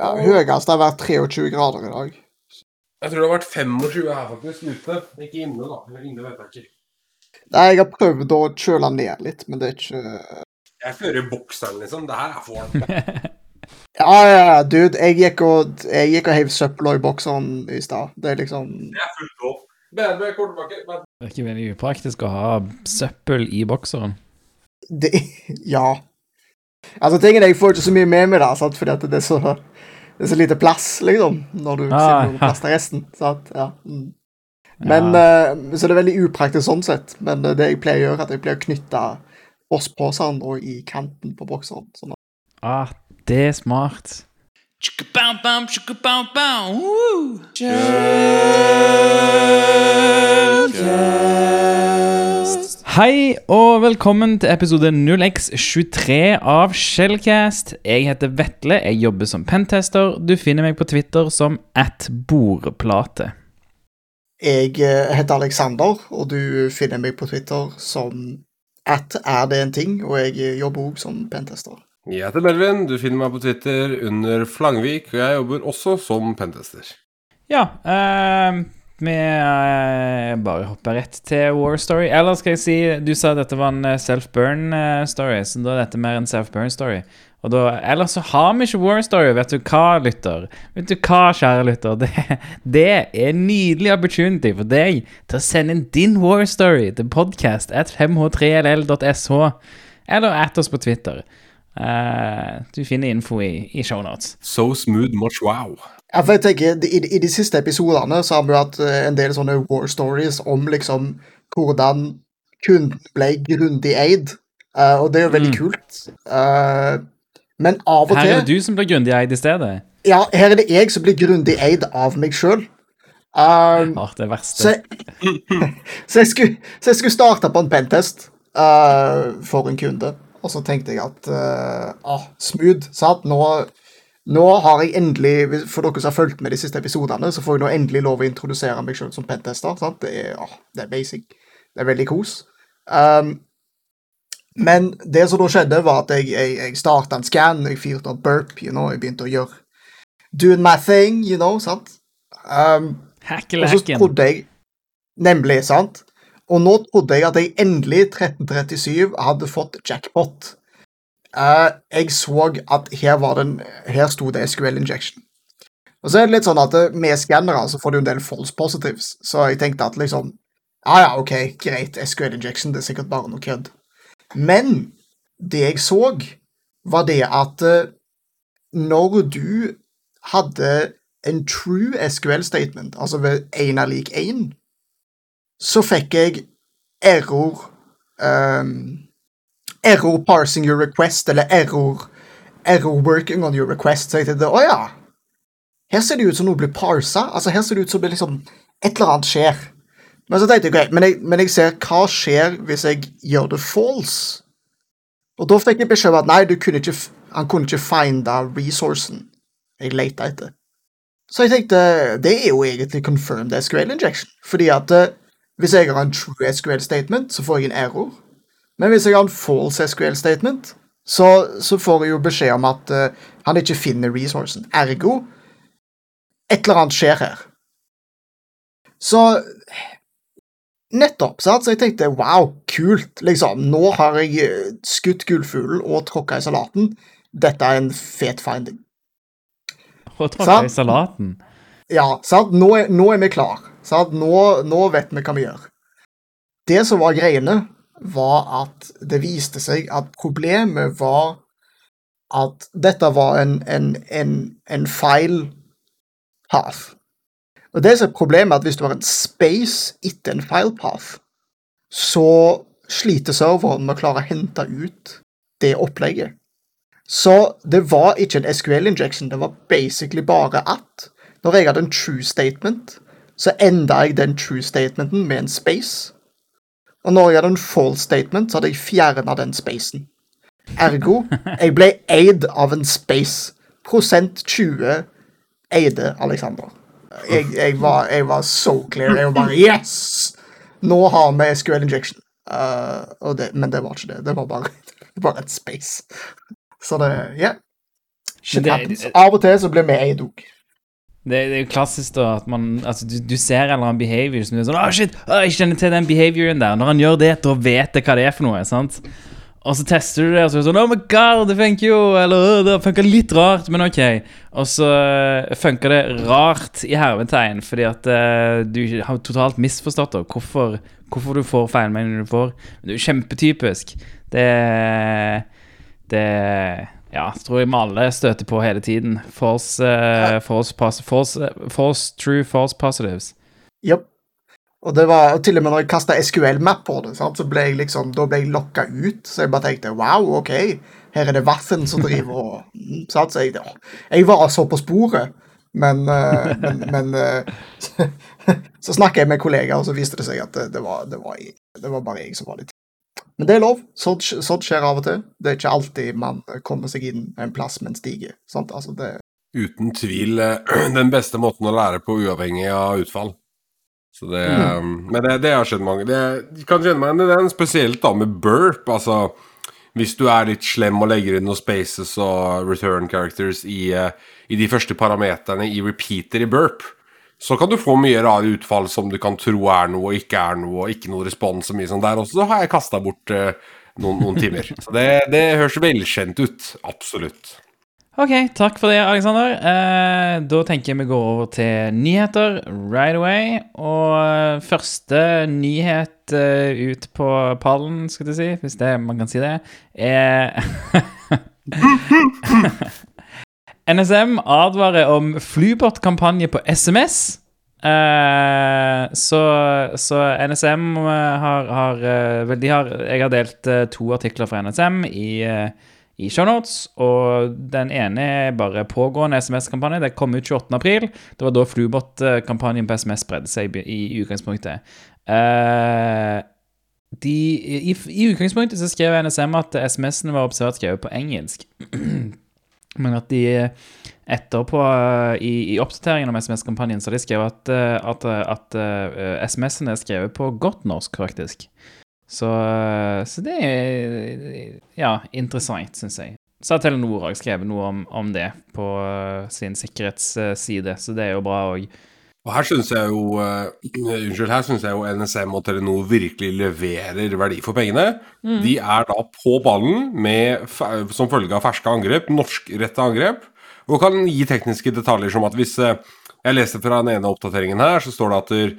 Ja, høyest har vært 23 grader i dag. Jeg tror det har vært 25 her faktisk, ute. Ikke inne, da. Inne vet jeg ikke. Nei, jeg har prøvd å kjøle ned litt, men det er ikke Jeg fører bokseren, liksom. Det her er for varmt. Ja, ja, ja, dude. Jeg gikk og, jeg gikk og heiv søpla i bokseren i stad. Det er liksom Det er fullt lov. BNB Kortbakke. Men Det er ikke veldig upraktisk å ha søppel i bokseren. det, Ja. Altså, tingen er jeg får ikke så mye med meg, da, sant? fordi at det er så det er så lite plass, liksom, når du Ah, noe ja. plass til resten. Sant? Ja. Men, Men, Uh, Så det er veldig upraktisk sånn sett. Men eh, det jeg pleier å gjøre, er at jeg pleier å knytte oss på hverandre og i kanten på bokseren. Sånn at Ah, det er smart. Kjøl, kjøl, kjøl. Hei og velkommen til episode 0x23 av Shellcast. Jeg heter Vetle, jeg jobber som pentester. Du finner meg på Twitter som at bordplate. Jeg eh, heter Alexander, og du finner meg på Twitter som at er det en ting, og jeg eh, jobber òg som pentester. Jeg heter Melvin. Du finner meg på Twitter under Flangvik, og jeg jobber også som pentester. Ja, eh, vi eh, bare hopper rett til War Story. Eller skal jeg si, du sa dette var en eh, self-burn-story, så da er dette mer en self-burn-story. Og da, Ellers så har vi ikke War Story, vet du hva, lytter? Vet du hva, kjære lytter? Det, det er en nydelig opportunity for deg til å sende inn din War Story til podcast at 5h3ll.sh, eller at oss på Twitter. Uh, du finner info i, i shownotes. So smooth, much wow. Ja, for jeg tenker, i, I de siste episodene så har vi hatt eh, en del sånne war stories om liksom hvordan kunden ble grundig eid, uh, og det er jo veldig Mm. kult. Uh, men av og Her er det du som blir grundig eid i stedet. Ja, her er det jeg som blir grundig eid av meg sjøl. Um, Åh, det så, verste. jeg, så, jeg skulle, så jeg skulle starte på en pentest for en kunde, og så tenkte jeg at ah, smooth, sant? Nå, nå har jeg endelig, for dere som har fulgt med de siste episodene, så får jeg nå endelig lov å introdusere meg sjøl som pentester. Sant? Det, er, ah, det er basic. Det er veldig kos. Um, men det som da skjedde, var at jeg, jeg, jeg starta en scan, jeg fyrte opp burp, you know, jeg begynte å gjøre Doing my thing, you know, sant? Um, og så trodde jeg Nemlig, sant? Og nå trodde jeg at jeg endelig, 1337, hadde fått jackpot. Eh, jeg så at her var den Her sto det SQL injection. Og så er det litt sånn at eh, med skannere så får du en del false positives, så jeg tenkte at liksom Ja, ja, OK, greit, SQL injection, det er sikkert bare noe kødd. Men det jeg så, var det at uh, når du hadde en true SQL statement, altså ved 1 er lik 1, så fikk jeg error um, Error parsing your request, eller error, error working on your request. Så jeg tenkte å ja, her ser det ut som noe blir parsa. Altså, her ser det ut som det liksom et eller annet skjer. Men så tenkte jeg, ok, men jeg, men jeg ser hva skjer hvis jeg gjør det false. Og da fikk jeg beskjed om at nei, kunne ikke, han kunne ikke finde resourcen jeg lette etter. Så jeg tenkte, det er jo egentlig confirmed SQL injection. Fordi at eh, hvis jeg har en true SQL statement, så får jeg en error. Men hvis jeg har en false SQL statement, så, så får jeg jo beskjed om at uh, han ikke finner resourcen. Ergo, et eller annet skjer her. Så Nettopp, sant? Så jeg tenkte wow, kult, liksom. Nå har jeg eh, skutt gullfuglen og tråkka i salaten. Dette er en fet finding. Og tråkka i salaten. Ja, sant? Nå er, nå er vi klar. Sant? Nå, nå vet vi hva vi gjør. Det som var greiene, var at det viste seg at problemet var at dette var en, en, en, en feil path. Og det som er problemet, er at hvis du har en space etter en file path, så sliter serveren med å klare å hente ut det opplegget. Så det var ikke en SQL injection, det var basically bare at når jeg hadde en true statement, så enda jeg den true statementen med en space. Og når jeg hadde en false statement, så hadde jeg fjerna den spacen. Ergo, jeg ble eid av en space. Prosent 20 eide Alexander. Jeg, jeg, var, jeg var so clear. Jeg var bare Yes! Nå har vi SQL injection. Uh, det, men det var ikke det. Det var bare, det var et space. Så det Ja. Shit happens. Av og til så blir vi eid òg. Det, det er jo klassisk da at man Altså, du, du ser en eller annen behavior som du er sånn Å, shit! Oh, jeg kjenner til den behavioren der. Når han gjør det, da vet jeg hva det er for noe. sant? Og så tester du det, og så er det sånn Oh my god, det funker jo! Eller «Å, det funker litt rart, men ok. Og så uh, funker det rart i hermetegn, fordi at uh, du har totalt misforstått da, hvorfor, hvorfor du får feilmeldingene du får. Det er jo kjempetypisk. Det Det ja, tror jeg vi alle støter på hele tiden. False, uh, false, pos- false, eh, false true, false positives. Yep. Og det var og til og med når jeg kasta SQL-map på det, sant, så ble jeg liksom, da ble jeg lokka ut. Så jeg bare tenkte wow, OK, her er det Vaffen som driver og mm, sant, så jeg, jeg var så på sporet. Men, uh, men, men uh, Så snakka jeg med kollegaer, og så viste det seg at det, det, var, det, var, jeg- det var bare jeg som var litt Men det er lov. Sånt, sånt skjer av og til. Det er ikke alltid man kommer seg inn en plass med en stige. Altså, det, Uten tvil eh, den beste måten å lære på uavhengig av utfall. Så det, Men det, det har skjedd mange. Det, jeg kan kjenne meg igjen i den, spesielt da med burp. Altså, hvis du er litt slem og legger inn noen spaces og return characters i, eh, i de første parameterne i repeater i burp, så kan du få mye rare utfall som du kan tro er noe og ikke er noe, og ikke noe respons og mye sånn der også. Så har jeg kasta bort uh, noen, noen timer. Så det, det høres velkjent ut. Absolutt. Ok, takk for det, Alexander. Eh, da tenker jeg vi går over til nyheter right away. Og eh, første nyhet eh, ut på pallen, skal du si, hvis det, man kan si det, er NSM advarer om flybåtkampanje på SMS. Eh, så, så NSM har, har eh, Vel, de har Jeg har delt eh, to artikler fra NSM i, eh, i shownotes, og den ene er bare pågående SMS-kampanje. Det kom ut 28. april. Det var da flybåtkampanjen på SMS spredde seg i, i utgangspunktet. Eh, de, i, I utgangspunktet så skrev NSM at SMS-ene var observert skrevet på engelsk. Men at de etterpå eh, i, i oppdateringen om SMS-kampanjen så har de skrevet at, eh, at, at eh, SMS-ene er skrevet på godt norsk, faktisk. Så, så det er ja, interessant, syns jeg. Så har Telenor òg skrevet noe om, om det på sin sikkerhetsside, så det er jo bra òg. Her syns jeg jo uh, Unnskyld, her syns jeg jo NSM og Telenor virkelig leverer verdi for pengene. De er da på ballen med, som følge av ferske angrep, norskrettede angrep, og kan gi tekniske detaljer som at hvis uh, Jeg leste fra den ene oppdateringen her, så står det at der,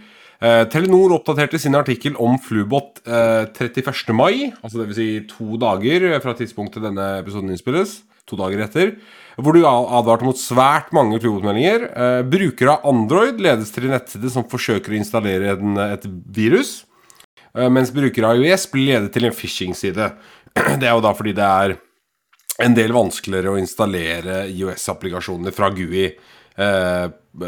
eh, Telenor oppdaterte sin artikkel om Flubot eh, 31. mai, altså dvs. Si to dager fra tidspunktet denne episoden innspilles. To dager etter. Hvor du advarte mot svært mange flybåtmeldinger. Eh, brukere av Android ledes til en nettside som forsøker å installere en, et virus. Eh, mens brukere av iOS blir ledet til en phishing-side. Det er jo da fordi det er en del vanskeligere å installere IOS-applikasjoner fra GUI eh,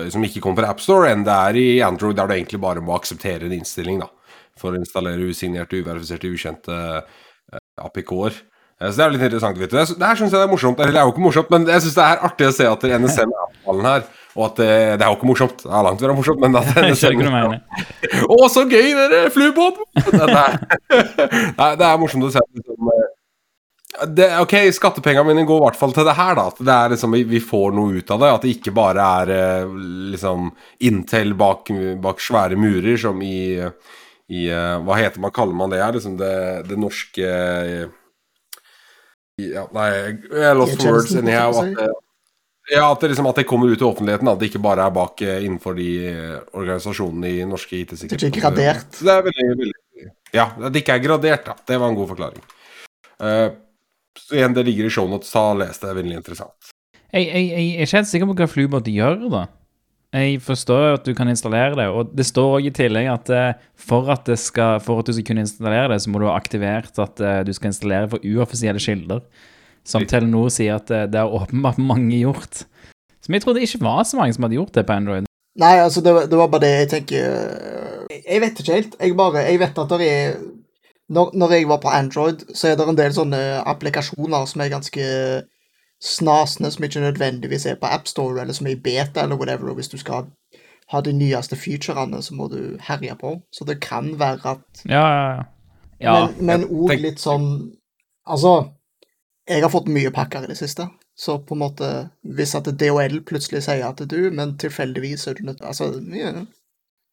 som ikke kommer fra AppStore, enn det er i Android, der du egentlig bare må akseptere en innstilling da, for å installere usignerte, uverifiserte, ukjente eh, APK-er. Eh, Så det er litt interessant. vet du. Det her syns jeg det er morsomt. Eller det er jo ikke morsomt, men jeg syns det er artig å se at NSM er avtalen her. Og at det, det er jo ikke morsomt. Det er langt fra morsomt, men at NSM å, så gøy, dere! Flubåten! Det, det, er, morsomt å se liksom, eh, det, Ok, skattepengene mine går i hvert fall til det her, da. At det er liksom, vi, får noe ut av det. At det ikke bare er eh, liksom Intel bak, bak svære murer, som i, i eh, Hva heter man, kaller man det her? Liksom det, det norske eh, ja, Nei, jeg lost for words anyhow. jeg At, det- ja, at det, liksom, at det kommer ut i offentligheten. At det ikke bare er bak eh, innenfor de eh, organisasjonene i norske Det er IT-sikkerhet. ikke gradert. Det er veldig, veldig Ja, at det ikke er gradert, da. Det var en god forklaring. Uh, så igjen, det ligger i shownotes, ta og les det. Det er veldig interessant. Jeg, jeg, jeg er ikke helt sikker på hva flybåt gjør, da. Jeg forstår at du kan installere det, og det står òg i tillegg at eh, for at, det skal, for at du skal kunne installere det, så må du ha aktivert at eh, du skal installere for uoffisielle kilder. Som Telenor sier at eh, det har åpenbart mange gjort. Som jeg trodde ikke var så mange som hadde gjort det på Android. Nei, altså, det, var- det var bare det jeg tenker Jeg vet ikke helt. Jeg bare, jeg vet at det er når, når jeg var på Android, så er det en del sånne applikasjoner som er ganske snasende, som ikke nødvendigvis er på AppStore, eller som er i beta, eller whatever. Og hvis du skal ha de nyeste featurene, så må du herje på. Så det kan være at Ja, ja, ja. ja. Men- Men òg tenk- litt sånn Altså, jeg har fått mye pakker i det siste. Så på en måte, hvis at DHL plutselig sier at du, men tilfeldigvis er du nødt Altså, yeah,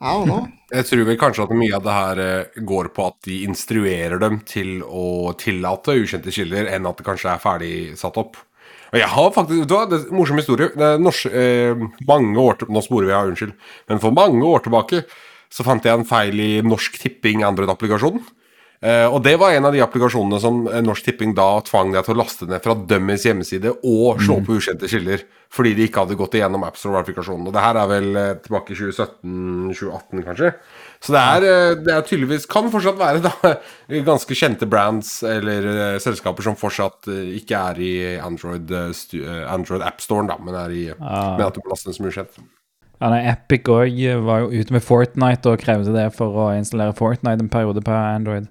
I don't. Jeg tror vel kanskje at mye av det her eh, går på at de instruerer dem til å tillate ukjente kilder, enn at det kanskje er ferdig satt opp. Og jeg har faktisk, vet du hva, det er en morsom historie. Det er norsk, eh, mange år til, Nå sporer vi av, unnskyld. Men for mange år tilbake så fant jeg en feil i Norsk Tipping Android-applikasjonen. Eh, og det var en av de applikasjonene som eh, Norsk Tipping da tvang deg til å laste ned fra dømmens hjemmeside og slå på ukjente kilder. Fordi de ikke hadde gått igjennom AppStore-verifikasjonen. Og det her er vel eh, tilbake i 2017-2018, kanskje. Så det er, eh, det er tydeligvis Kan fortsatt være da ganske kjente brands eller eh, selskaper som fortsatt eh, ikke er i Android, Android AppStoren, da, men er i Men at du må laste ned som ukjent. Ja, nei, Epic òg var jo ute med Fortnite og krevde det for å installere Fortnite en periode på Android.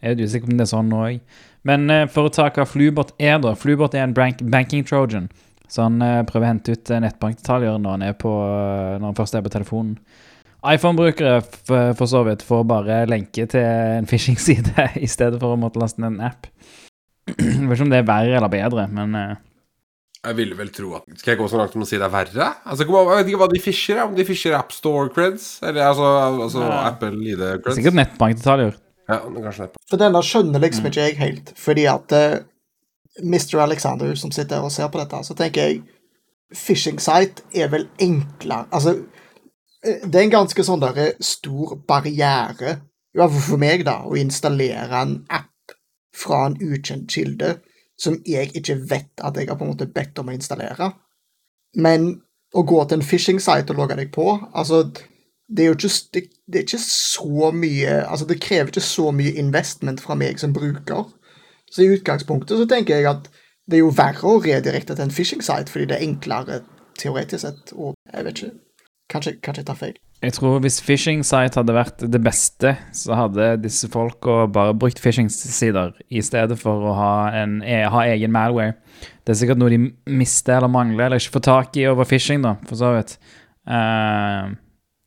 Jeg er usikker på om det er sånn nå òg. Men for å ta hva Flubot er, da. Flubot er en bank banking trojan. Så han prøver å hente ut nettbankdetaljer når han, på, når han først er på telefonen. iPhone-brukere for så vidt får bare lenke til en phishing-side i stedet for å måtte laste ned en app. Jeg vet ikke om det er verre eller bedre, men eh, Jeg ville vel tro at Skal jeg gå så langt som å si det er verre? Altså, Jeg vet ikke hva de fisher, om de fisher AppStore creds, eller altså, altså Ja. Apple ID det er creds. sikkert nettbankdetaljer. Ja, kanskje det. For denne skjønner liksom ikke jeg helt, fordi at uh, Mr. Alexander som sitter og ser på dette, så tenker jeg Phishing site er vel enklere Altså, eh, det er en ganske sånn der eh, stor barriere, i hvert fall for meg, da, å installere en app fra en ukjent kilde som jeg ikke vet at jeg har på en måte bedt om å installere. Men å gå til en phishing-site og logge deg på altså, det er jo ikke, det, det er ikke så mye Altså, det krever ikke så mye investment fra meg som bruker. Så i utgangspunktet så tenker jeg at det er jo verre å redirekte til en phishing-site, fordi det er enklere teoretisk sett, og jeg vet ikke Kanskje, kanskje jeg tar feil. Jeg tror hvis phishing site hadde vært det beste, så hadde disse folka bare brukt phishing-sider i stedet for å ha, en, e- ha egen malware. Det er sikkert noe de mister eller mangler eller ikke får tak i over phishing, da, for så vidt. Eh,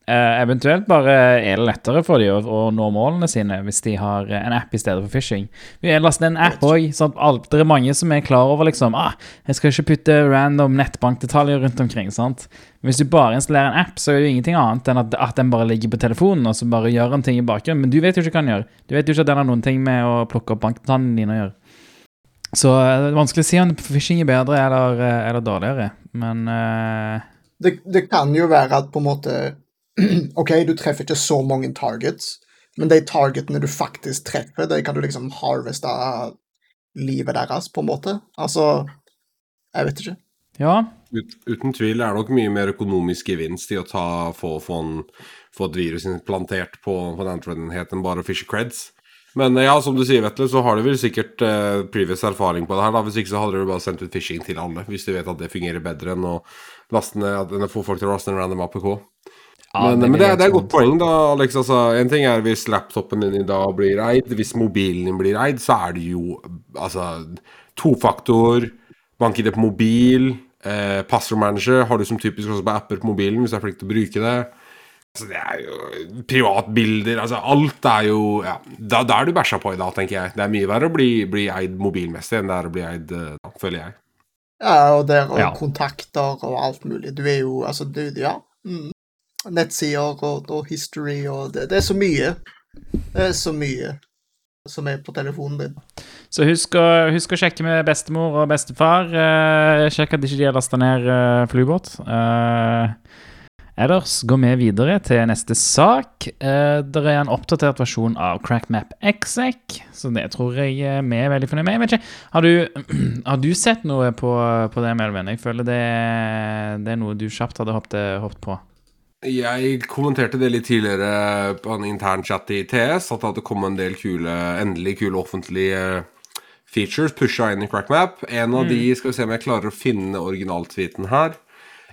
eh, eventuelt bare er det lettere for dem å, å nå målene sine hvis de har eh, en app i stedet for phishing. Vi har lastet en app òg, sånn det er mange som er klar over liksom ah, Jeg skal ikke putte random nettbankdetaljer rundt omkring, sant. Hvis du bare installerer en app, så er det jo ingenting annet enn at, at den bare ligger på telefonen, og så bare gjør en ting i bakgrunnen. Men du vet jo ikke hva den gjør. Du vet jo ikke at den har noen ting med å plukke opp bankdetaljene dine å gjøre. Så eh, det er vanskelig å si om phishing er bedre eller, eller dårligere, men uh... Det, det kan jo være at på en måte OK, du treffer ikke så mange targets, men de targetene du faktisk treffer, de kan du liksom harveste livet deres, på en måte. Altså Jeg vet ikke. ja. Ut, uten tvil er det nok mye mer økonomisk gevinst i å ta, få, få, en, få et virus implantert på, på en Android-enhet enn bare å fishe creds. Men eh, ja, som du sier, Vetle, så har du vel sikkert eh, previous erfaring på det her. da Hvis ikke så hadde du bare sendt ut phishing til alle, hvis du vet at det fungerer bedre enn å laste ned, at- enn å få folk til å laste ned random APK. Men, det men det, er- det er et godt poeng, da, Alex. Altså, en ting er hvis laptopen din i dag blir eid. Hvis mobilen din blir eid, så er det jo altså tofaktor, bank-ID på mobil, eh, passordmanager har du som typisk også på apper på mobilen, hvis du er flink til å bruke det. Altså, det er jo privatbilder altså Alt er jo ja, Da, da er du bæsja på i dag, tenker jeg. Det er mye verre å bli, bli eid mobilmessig enn det er å bli eid, eh, da, føler jeg. Ja, og der og Ja. kontakter og alt mulig. Du er jo Altså, du Ja. Mm. Nettsider og, og history og det, det er så mye. Det er så mye som er på telefonen din. Så husk å, husk å sjekke med bestemor og bestefar. Eh, sjekk at ikke de har lasta ned eh, flybåt. Eh, ellers går vi videre til neste sak. Eh, det er en oppdatert versjon av CrackMap Exec, så det tror jeg eh, vi er veldig fornøyd med. Har du, har du sett noe på, på det, Melvin? Jeg føler det, det er noe du kjapt hadde hoppet, hoppet på. Jeg kommenterte det litt tidligere på en intern chat i TS, at det hadde kommet en del kule, endelig kule offentlige features pusha inn i CrackMap. En av de skal vi se om jeg klarer å finne originaltweeten her.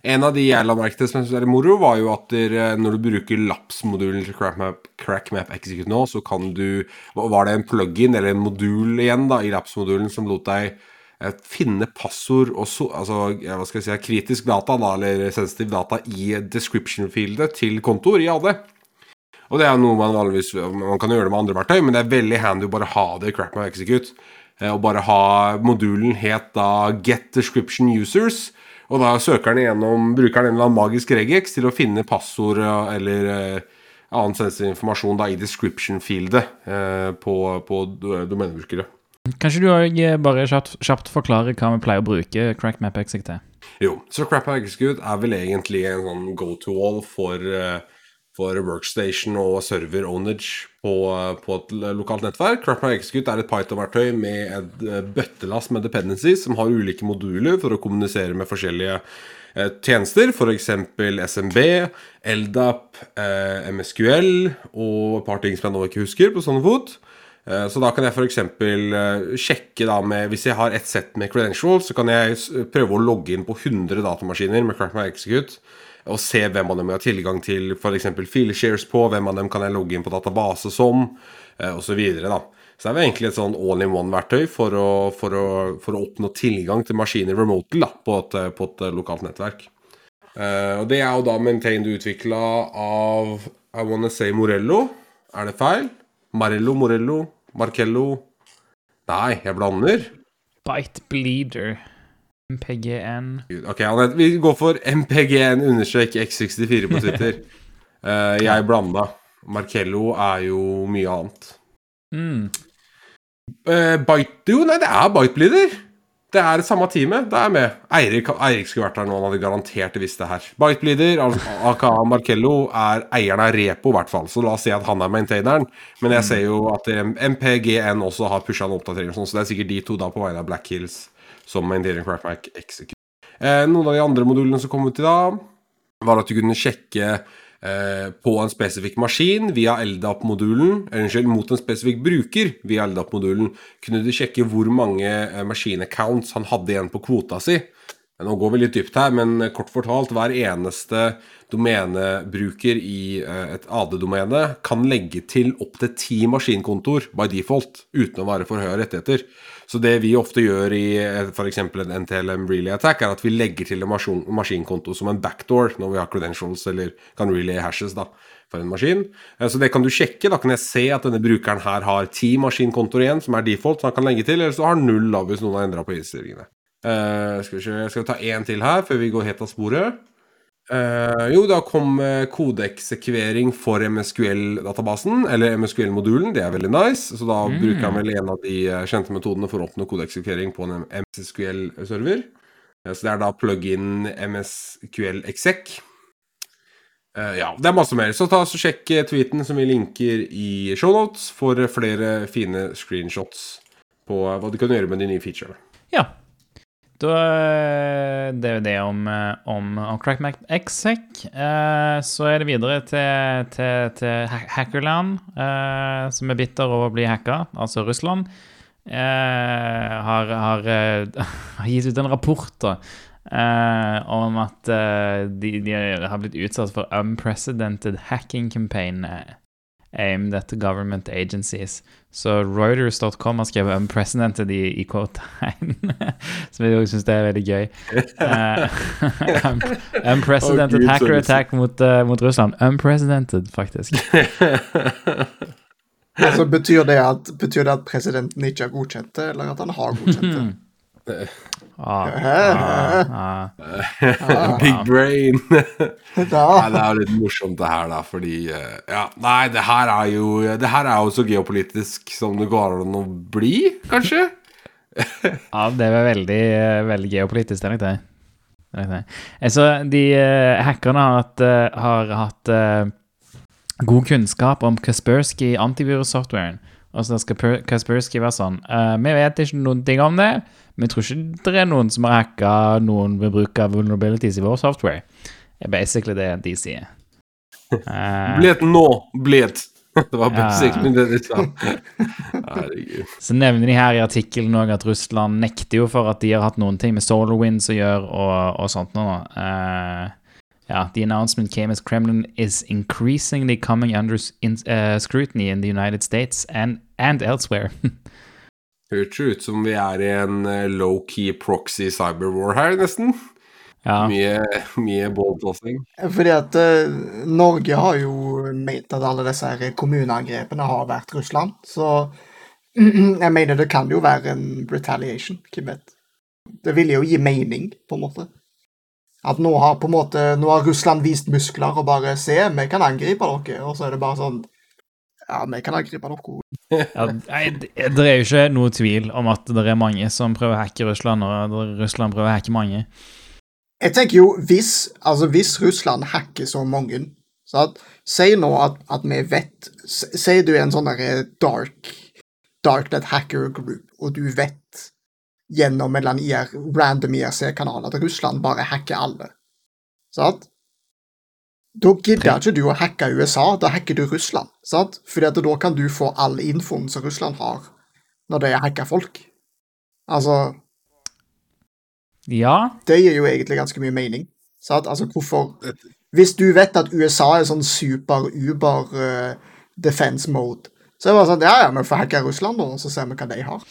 En av de jeg la merke til som jeg synes er moro, var jo at der, når du bruker Laps-modulen til CrackMap, CrackMap Execute nå, så kan du Var det en plug-in eller en modul igjen da i Laps-modulen som lot deg eh, finne passord og so, altså, hva skal jeg si, kritisk data, da, eller sensitiv data, i description-fieldet til kontoer i AD. Og det er noe man vanligvis Man kan gjøre det med andre verktøy, men det er veldig handy å bare ha det i CrackMap Execute. eh, og bare ha Modulen het da Get Description Users. Og da søker den gjennom, bruker den en eller annen magisk regex til å finne passord eh, eller eh, annen sensitiv informasjon da i description-fieldet eh, på, på do- domenebrukere. Kanskje du òg bare kjapt, kjapt forklarer hva vi pleier å bruke CrackMapXig til? Jo, så Crap Execute er vel egentlig en sånn go-to-all for, eh, for workstation og server ownage på, eh, på et lokalt nettverk. Crap Execute er et Python-verktøy med et eh, bøttelass med dependencies som har ulike moduler for å kommunisere med forskjellige eh, tjenester, f.eks. SMB, LDAP, eh, MSQL og et par ting som jeg nå ikke husker på sånn fot. Eh, Så da kan jeg f.eks. sjekke da med Hvis jeg har et sett med credentials, så kan jeg prøve å logge inn på 100 datamaskiner med Crack My Execute og se hvem av dem jeg har tilgang til f.eks. fileshares på, hvem av dem kan jeg logge inn på database som, osv. og Så, videre, da. så det er jo egentlig et sånn all-in-one-verktøy for, for, for å oppnå tilgang til maskiner remotely da, på et, eh, på et eh, lokalt nettverk. Eh, og det er jo da maintained utvikla av I wanna say Morello. Er det feil? Marello, Morello, Marcello Nei, jeg blander. Bite Bleeder. MPGN. Ok, vi går for MPG-X64 på Twitter. uh, jeg blanda. Markello er jo mye annet. Mm. Uh, Bite Jo, nei, det er Bitebleeder. Det er det samme teamet. Det er med. Eirik, Eirik skulle vært her nå, han hadde garantert visst det her. Bitebleeder, aka Marcello, er eieren av Repo, i hvert fall. Så la oss si at han er maintaineren. Men jeg ser jo at MPGN også har pusha en oppdatering, sånn, så det er sikkert de to da på vegne av Black Hills som maintainer Crackback Execute. Eh, noen av de andre modulene som kom ut i dag, var at du kunne sjekke på en spesifikk maskin via LDAP-modulen, eller unnskyld, mot en spesifikk bruker via LDAP-modulen, kunne du sjekke hvor mange eh, maskinaccounts han hadde igjen på kvota si. Nå går vi litt dypt her, men eh, kort fortalt, hver eneste domenebruker i eh, et AD-domene kan legge til opptil ti maskinkontor by default, uten å være for høye rettigheter. Så det vi ofte gjør i f.eks. en NTLM relay attack, er at vi legger til en maskin, maskinkonto som en backdoor når vi har credentials eller kan relay hashes da, for en maskin. Eh, Så det kan du sjekke. Da kan jeg se at denne brukeren her har ti maskinkontoer igjen, som er default, som han kan legge til, eller så har han null da, hvis noen har endra på innstillingene. Uh, skal vi se, skal vi ta én til her før vi går helt av sporet. Eh, jo, da kom uh, kodeeksekvering for MSQL-databasen, eller MSQL-modulen. Det er veldig nice. Så da bruker han vel en av de eh, kjente metodene for å oppnå kodeeksekvering på en MSQL-server. Uh, så det er da plug-in MSQL exec. Uh, ja, det er masse mer. Så ta så sjekk eh, tweeten som vi linker i shownotes for eh, flere fine screenshots på eh, hva du kan gjøre med de nye featurene. Ja. Da, eh, det er jo det om, eh, om, om CrackMac Exec. Eh, så er det videre til, til, til hackerland, eh, som er bitter over å bli hacka, altså Russland. Eh, har, har, eh, har gitt ut en rapport da, eh, om at eh, de, de har blitt utsatt for unprecedented hacking campaign eh, aimed at government agencies. Så Reuters.com har skrevet 'unprecedented' i, i quote-tegn, som jeg syns er veldig gøy. Uh, un- unprecedented oh, Gud, hacker attack mot, uh, mot Russland. Unprecedented, faktisk. Altså, betyr, det at, betyr det at presidenten ikke har godkjent det, eller at han har godkjent det? Ah, ah, ah. Big brain. Nei, det er jo litt morsomt det her, da, fordi eh, Ja, nei, det her er jo Det her er jo så geopolitisk som det går an å bli, kanskje? Ja, det er veldig, veldig geopolitisk, det er nok det. Altså, de eh, hackerne har hatt, eh, har hatt eh, god kunnskap om Kaspersky antivirussoftwaren. Og så skal Per- Kaspersky være sånn eh, Vi vet ikke noen ting om det. Vi tror ikke det er noen som har hacka noen ved bruk av vulnerabilities i vår software. Det er basically det de sier. Eh, Blet nå, blet. Det var Ja. basically det de sa. Herregud. Så nevner de her i artikkelen òg at Russland nekter jo for at de har hatt noen ting med SolarWinds å gjøre og, og sånt nå. Eh, ja, the announcement came as Kremlin is increasingly coming under in, uh, scrutiny in the United States and, and elsewhere. Høres jo ut som vi er i en eh, low-key proxy cyberwar her, nesten. ja. Mye, mye balltossing. Fordi at uh, Norge har jo ment at alle disse her kommuneangrepene har vært Russland. Så Jeg mener det kan jo være en retaliation, hvem vet. Det ville jo gi mening, på en måte. At nå har på en måte, nå har Russland vist muskler og bare se, vi kan angripe dere, og så er det bare sånn Ja, vi kan angripe dere. Ja, nei, det er jo ikke noe tvil om at det er mange som prøver å hacke Russland, og Russland prøver å hacke mange. Jeg tenker jo, hvis, altså hvis Russland hacker så mange så at, Si nå at, at vi vet Si du er en sånn derre dark Darknet hacker group, og du vet gjennom en eller annen IR, random IRC-kanal at Russland bare hacker alle. Sant? Da gidder ikke du å hacke USA, da hacker du Russland. Sant? Fordi at da kan du få all infoen som Russland har, når de hacker folk. Altså Ja, det gir jo egentlig ganske mye mening. Sant? Altså, hvorfor Hvis du vet at USA er sånn super-uber uh, defense mode, så er det bare sånn Ja, ja, vi får hacke Russland, nå, og så ser vi hva de har.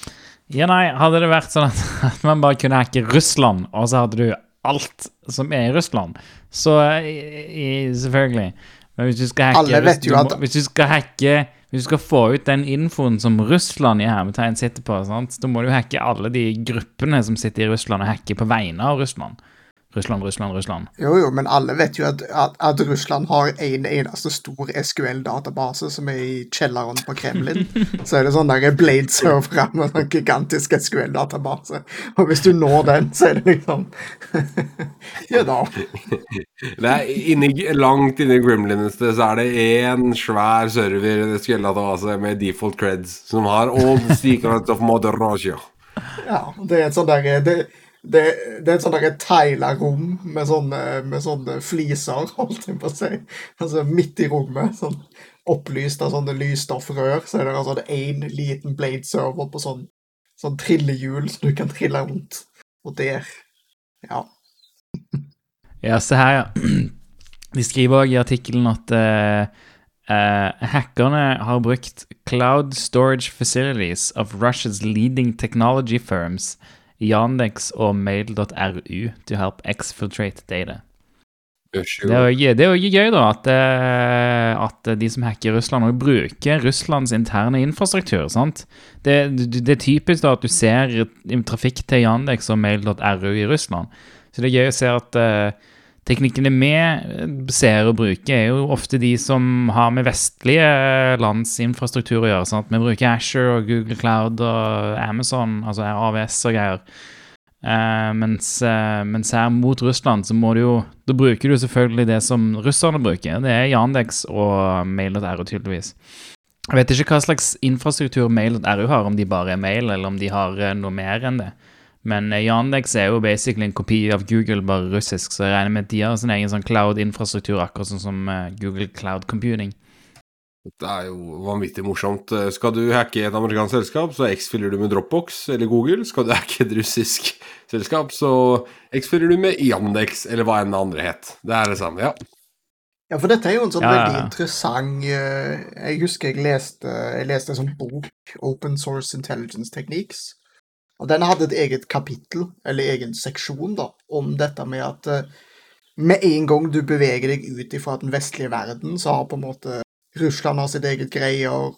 Ja, nei, hadde det vært sånn at, man bare kunne hacke Russland, og så hadde du alt som er i Russland, så i, i, selvfølgelig. Men hvis du skal hacke du må- Hvis du skal hacke Hvis du skal få ut den infoen som Russland i hermetegn sitter på, sant? da må du hacke alle de gruppene som sitter i Russland, og hacke på vegne av Russland. Russland, Russland, Russland. Jo, jo, men alle vet jo at, at, at Russland har en eneste stor SQL-database som er i kjelleren på Kremlin. så er det sånn der Blade-servere med sånn gigantisk SQL-database. Og hvis du når den, så er det liksom Ja da. Det er inni, langt inni Gremlinens sted så er det én svær server i SQL-database med default creds som har all the secrets of Mother Russia. Ja, det er et sånn der det, det, er et sånt der tegla rom med sånne, med sånne fliser, holdt jeg på å si. Altså midt i rommet, sånn opplyst av sånne lysstoffrør, så er det altså én liten blade-server på sånn, sånn trillehjul som du kan trille rundt. Og der Ja. Ja, se her, ja. De skriver òg i artikkelen at uh, uh, hackerne har brukt cloud storage facilities of Russia's leading technology firms, Yandex og mail.ru, to help exfiltrate data. Det er jo det er jo gøy, da, at, eh, at de som hacker Russland, også bruker Russlands interne infrastruktur. sant? Det, det det er typisk da at du ser trafikk til Yandex og mail.ru i Russland. Så det er gøy å se at eh, teknikkene vi eh, ser og bruker, er jo ofte de som har med vestlige lands infrastruktur å gjøre. sant? Vi bruker Asher og Google Cloud og Amazon, altså AVS og greier. Eh, mens, eh, mens her mot Russland så må du jo Da bruker du selvfølgelig det som russerne bruker. Det er Yandex og Mail.ru, tydeligvis. Jeg vet ikke hva slags infrastruktur Mail.ru har, om de bare er mail, eller om de har eh, noe mer enn det. Men eh, Yandex er jo basically en kopi av Google, bare russisk, så jeg regner med at de har sin egen sånn cloud-infrastruktur, akkurat sånn som eh, Google Cloud Computing. Det er jo vanvittig morsomt. Skal du hacke et amerikansk selskap, så X-fyller du med Dropbox eller Google. Skal du hacke et russisk selskap, så X-fyller du med Yandex eller hva enn det andre het. Det er det samme, ja. Ja, for dette er jo en sånn Ja, ja, veldig interessant eh, Jeg husker jeg leste, jeg leste en sånn bok, Open Source Intelligence Techniques. Og den hadde et eget kapittel, eller egen seksjon, da, om dette med at eh, med en gang du beveger deg ut ifra den vestlige verden, så har på en måte Russland har sitt eget greier,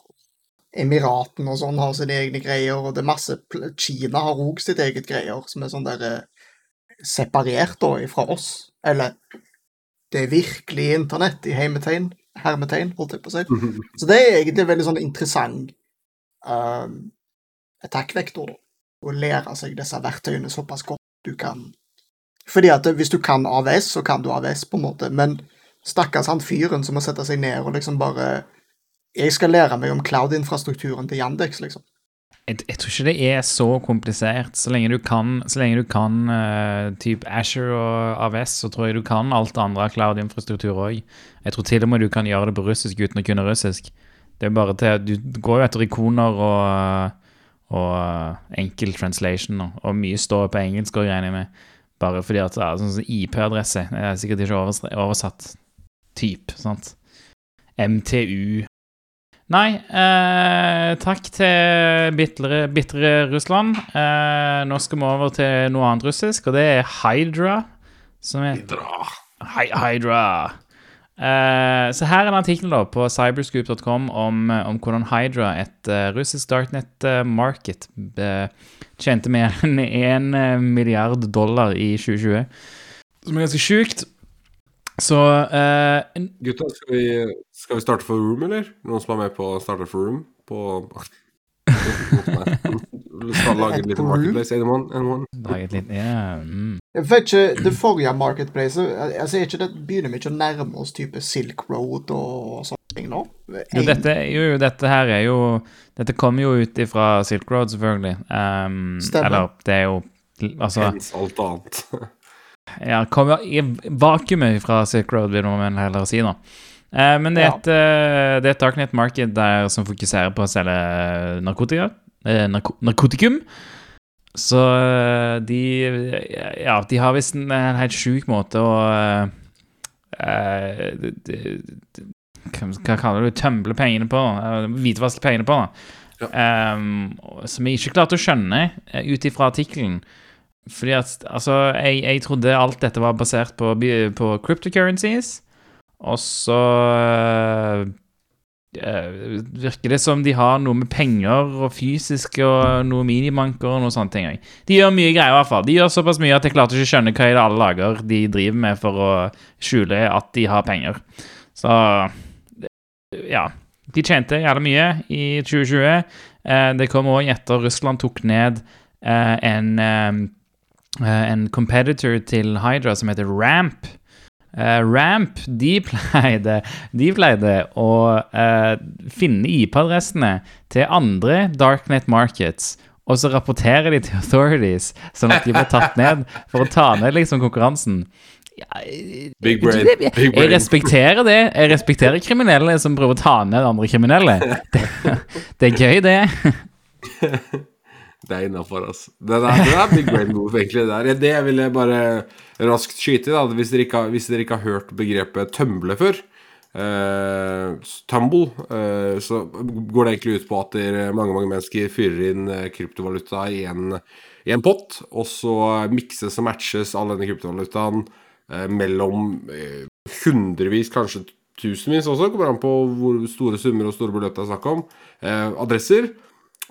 Emiratene og sånn har sine egne greier, og det er masse Kina har òg sitt eget greier, som er sånn der eh, separert da ifra oss. Eller det er virkelig internett i heimetegn, hermetegn, holdt jeg på å si. Så det er egentlig veldig sånn interessant uh, attack-vektor, da. Å lære seg disse verktøyene såpass godt du kan. Fordi at hvis du kan AVS, så kan du AVS, på en måte, men stakkars han fyren som må sette seg ned og liksom bare Jeg skal lære meg om cloud-infrastrukturen til Yandex, liksom. Jeg, jeg tror ikke det er så komplisert. Så lenge du kan, så lenge du kan uh, type Asher og AVS, så tror jeg du kan alt det andre cloud-infrastruktur òg. Jeg tror til og med du kan gjøre det på russisk uten å kunne russisk. Det er bare til Du går jo etter ikoner og, og uh, enkel translation, og, og mye står på engelsk og regner jeg med. Bare fordi at ja, sånn som IP-adresse er sikkert ikke oversatt. Typ, sant. MTU Nei, eh, takk til bitre, bitre Russland. Eh, nå skal vi over til noe annet russisk, og det er Hydra. Som er Hydra. Hy- Hydra. Eh, så her er en artikkel på cyberscoop.com om, eh, om hvordan Hydra, et eh, russisk darknet-market, tjente mer enn 1 milliard dollar i 2020. Som er ganske sjukt. Så uh, Gutta, skal vi, skal vi starte for Room, eller? Noen som er med på å starte for Room? På Skal lage et lite marketplace? Anyone? Anyone? Lage et lite ja, mm. Jeg vet ikke, Det forrige marketplacet altså, er ikke det, Begynner vi ikke å nærme oss type Silk Road og sånne ting nå? jo, dette, jo, jo, dette her er jo Dette kommer jo ut ifra Silk Road, selvfølgelig. Um, Stemmer. eller det er jo Altså Hens alt annet. Ja, kommer i vakuumet fra Silk Road, vil man heller si nå. Uh, men det er, Ja. et, eh, det er et darknet marked der som fokuserer på å selge narkotika. Eh, narko narkotikum. Så eh, de Ja, de har visst en, en helt sjuk måte å uh, de, de, de, hva kaller du det? Tømble pengene på? eh, Hvitvaske pengene på? da. Um, som jeg ikke klarte å skjønne eh, ut ifra artikkelen. Fordi at, altså, jeg, jeg trodde alt dette var basert på, på cryptocurrencies, og så eh, virker det som de har noe med penger og fysisk og noe minibanker og noe sånne ting. De gjør mye greier i hvert fall. De gjør såpass mye at jeg klarte ikke å skjønne hva i alle lager de driver med for å skjule at de har penger. Så ja. De tjente jævlig mye i 2020. Eh, det kom òg etter Russland tok ned eh, en eh, en competitor til Hydra som heter Ramp. Eh, Ramp de pleide, de pleide å uh, finne IP-adressene til andre Darknet Markets, og så rapporterer de til authorities, sånn at de ble tatt ned for å ta ned liksom konkurransen. Ja, Big brain. Big jeg respekterer det. Jeg respekterer kriminelle som prøver å ta ned andre kriminelle. Det, det er gøy, det. Det er innafor, altså. Det er, det er big brain move, egentlig. Det, det vil jeg bare raskt skyte i. da Hvis dere ikke hvis dere ikke har hørt begrepet tømble før, Uh, tumble, uh, så går det egentlig ut på at mange mange mennesker fyrer inn eh, kryptovaluta i en, i en pott, og så mikses og matches all denne kryptovalutaen uh, mellom hundrevis, kanskje tusenvis også, kommer an på hvor store summer og store beløp det er snakk om, adresser.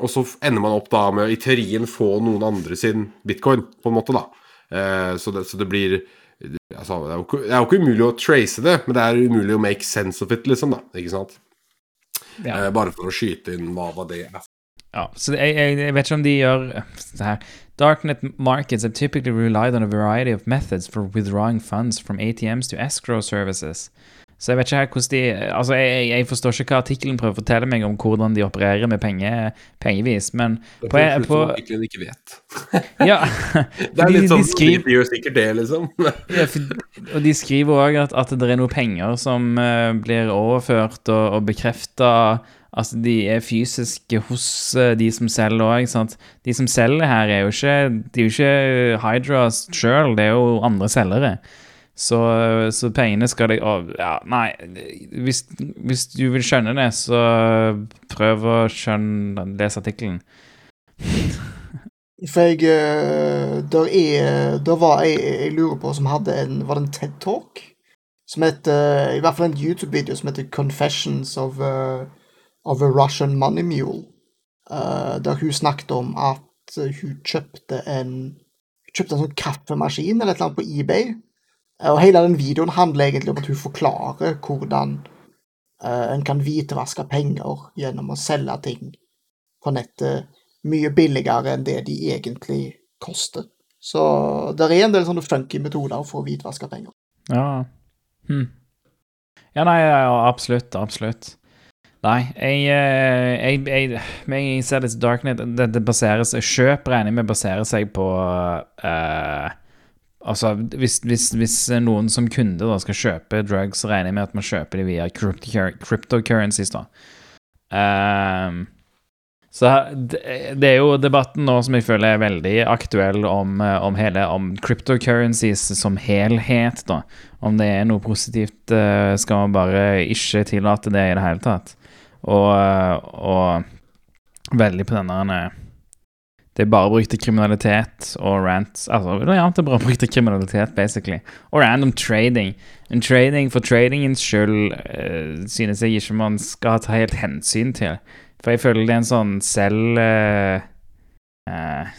Og så ender man opp da med å i teorien få noen andre sin bitcoin, på en måte, da. Eh, så, det, så det blir altså, det, er ikke, det er jo ikke umulig å trace det, men det er umulig å make sense of it, liksom, da. Ikke sant? Ja. Eh, bare for å skyte inn hva, hva det er. Ja, så jeg, jeg, jeg vet ikke om de gjør det her. Darknet markets have typically relied on a variety of methods for withdrawing funds from ATMs to escrow services. Så jeg vet ikke helt hvordan de Altså, jeg, jeg forstår ikke hva artikkelen prøver å fortelle meg om hvordan de opererer med penge, pengevis, men på, er på, artikkelen ikke vet. Ja. Det er de, litt sånn de skriver, De gjør sikkert det, liksom. ja, for, og de skriver òg at, at det er noe penger som uh, blir overført og, og bekrefta. Altså, de er fysiske hos uh, de som selger òg. De som selger her, er jo ikke De er jo ikke Hydra sjøl, det er jo andre selgere. Så, så pengene skal deg å, Ja, nei. Hvis, hvis du vil skjønne det, så prøv å skjønne Les artikkelen. For jeg eh, Der er Der var jeg, jeg lurer på som hadde en Var det en TED Talk? Som heter I hvert fall en YouTube-video som heter 'Confessions of, a, of a Russian Money Mule'. eh, der hun snakket om at eh, hun kjøpte en Hun kjøpte en sånn kaffemaskin eller et eller annet på eBay. Og hele den videoen handler egentlig om at hun forklarer hvordan uh, en kan hvitvaske penger gjennom å selge ting på nettet mye billigere enn det de egentlig koster. Så det er en del sånne funky metoder for å hvitvaske penger. Ja. Hm. Ja, nei, ja, absolutt, absolutt. Nei, jeg, eh, jeg, jeg, jeg ser det Darknet det, det baserer seg Kjøp regner jeg med baserer seg på eh, Altså, hvis, hvis, hvis noen som kunde da skal kjøpe drugs, regner jeg med at man kjøper de via cryptocurrencies, da. Um, så det, er jo debatten nå som jeg føler er veldig aktuell om, eh, om hele Om cryptocurrencies som helhet, da. Om det er noe positivt, eh, skal man bare ikke tillate det i det hele tatt. Og, eh, og veldig på denne Det er bare brukt til kriminalitet og rants. Altså, ja, det er bare brukt til kriminalitet, basically. Og random trading. En trading for tradingens skyld uh, synes jeg ikke man skal ta helt hensyn til. For jeg føler det er en sånn selv uh, uh,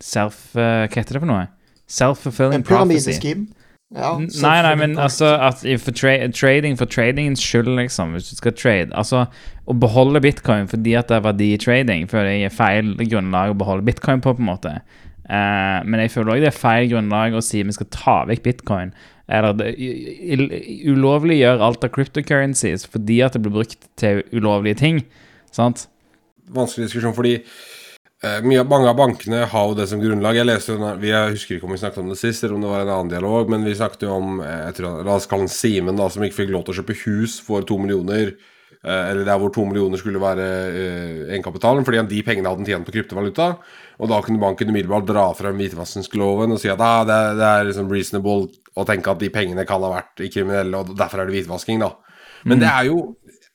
Self Hva heter det for noe? Self-fulfilling En prophecy. pyramideskim. Ja, Nei, nei, men altså at for tra trading for tradingens skyld, liksom, hvis du skal trade Altså, å beholde bitcoin fordi at det er verdi i trading, føler jeg er feil grunnlag å beholde bitcoin på, på en måte. Uh, men jeg føler òg det er feil grunnlag å si vi skal ta vekk bitcoin. Eller ulovliggjøre alt av cryptocurrencies fordi at det blir brukt til ulovlige ting. Sant? vanskelig diskusjon, fordi mange av bankene har jo det som grunnlag. Jeg leste jo, jeg husker ikke om vi snakket om det sist, eller om det var en annen dialog, men vi snakket jo om eh, jeg tror, La oss kalle han Simen, da, som ikke fikk lov til å kjøpe hus for to millioner. eh, Eller der hvor to millioner skulle være eh, egenkapitalen, fordi de pengene hadde han tjent på kryptovaluta. Og da kunne banken umiddelbart dra frem hvitvaskingsloven og si at ah, det, er- det er liksom reasonable å tenke at de pengene kan ha vært i kriminelle, og derfor er det hvitvasking, da. Men det er jo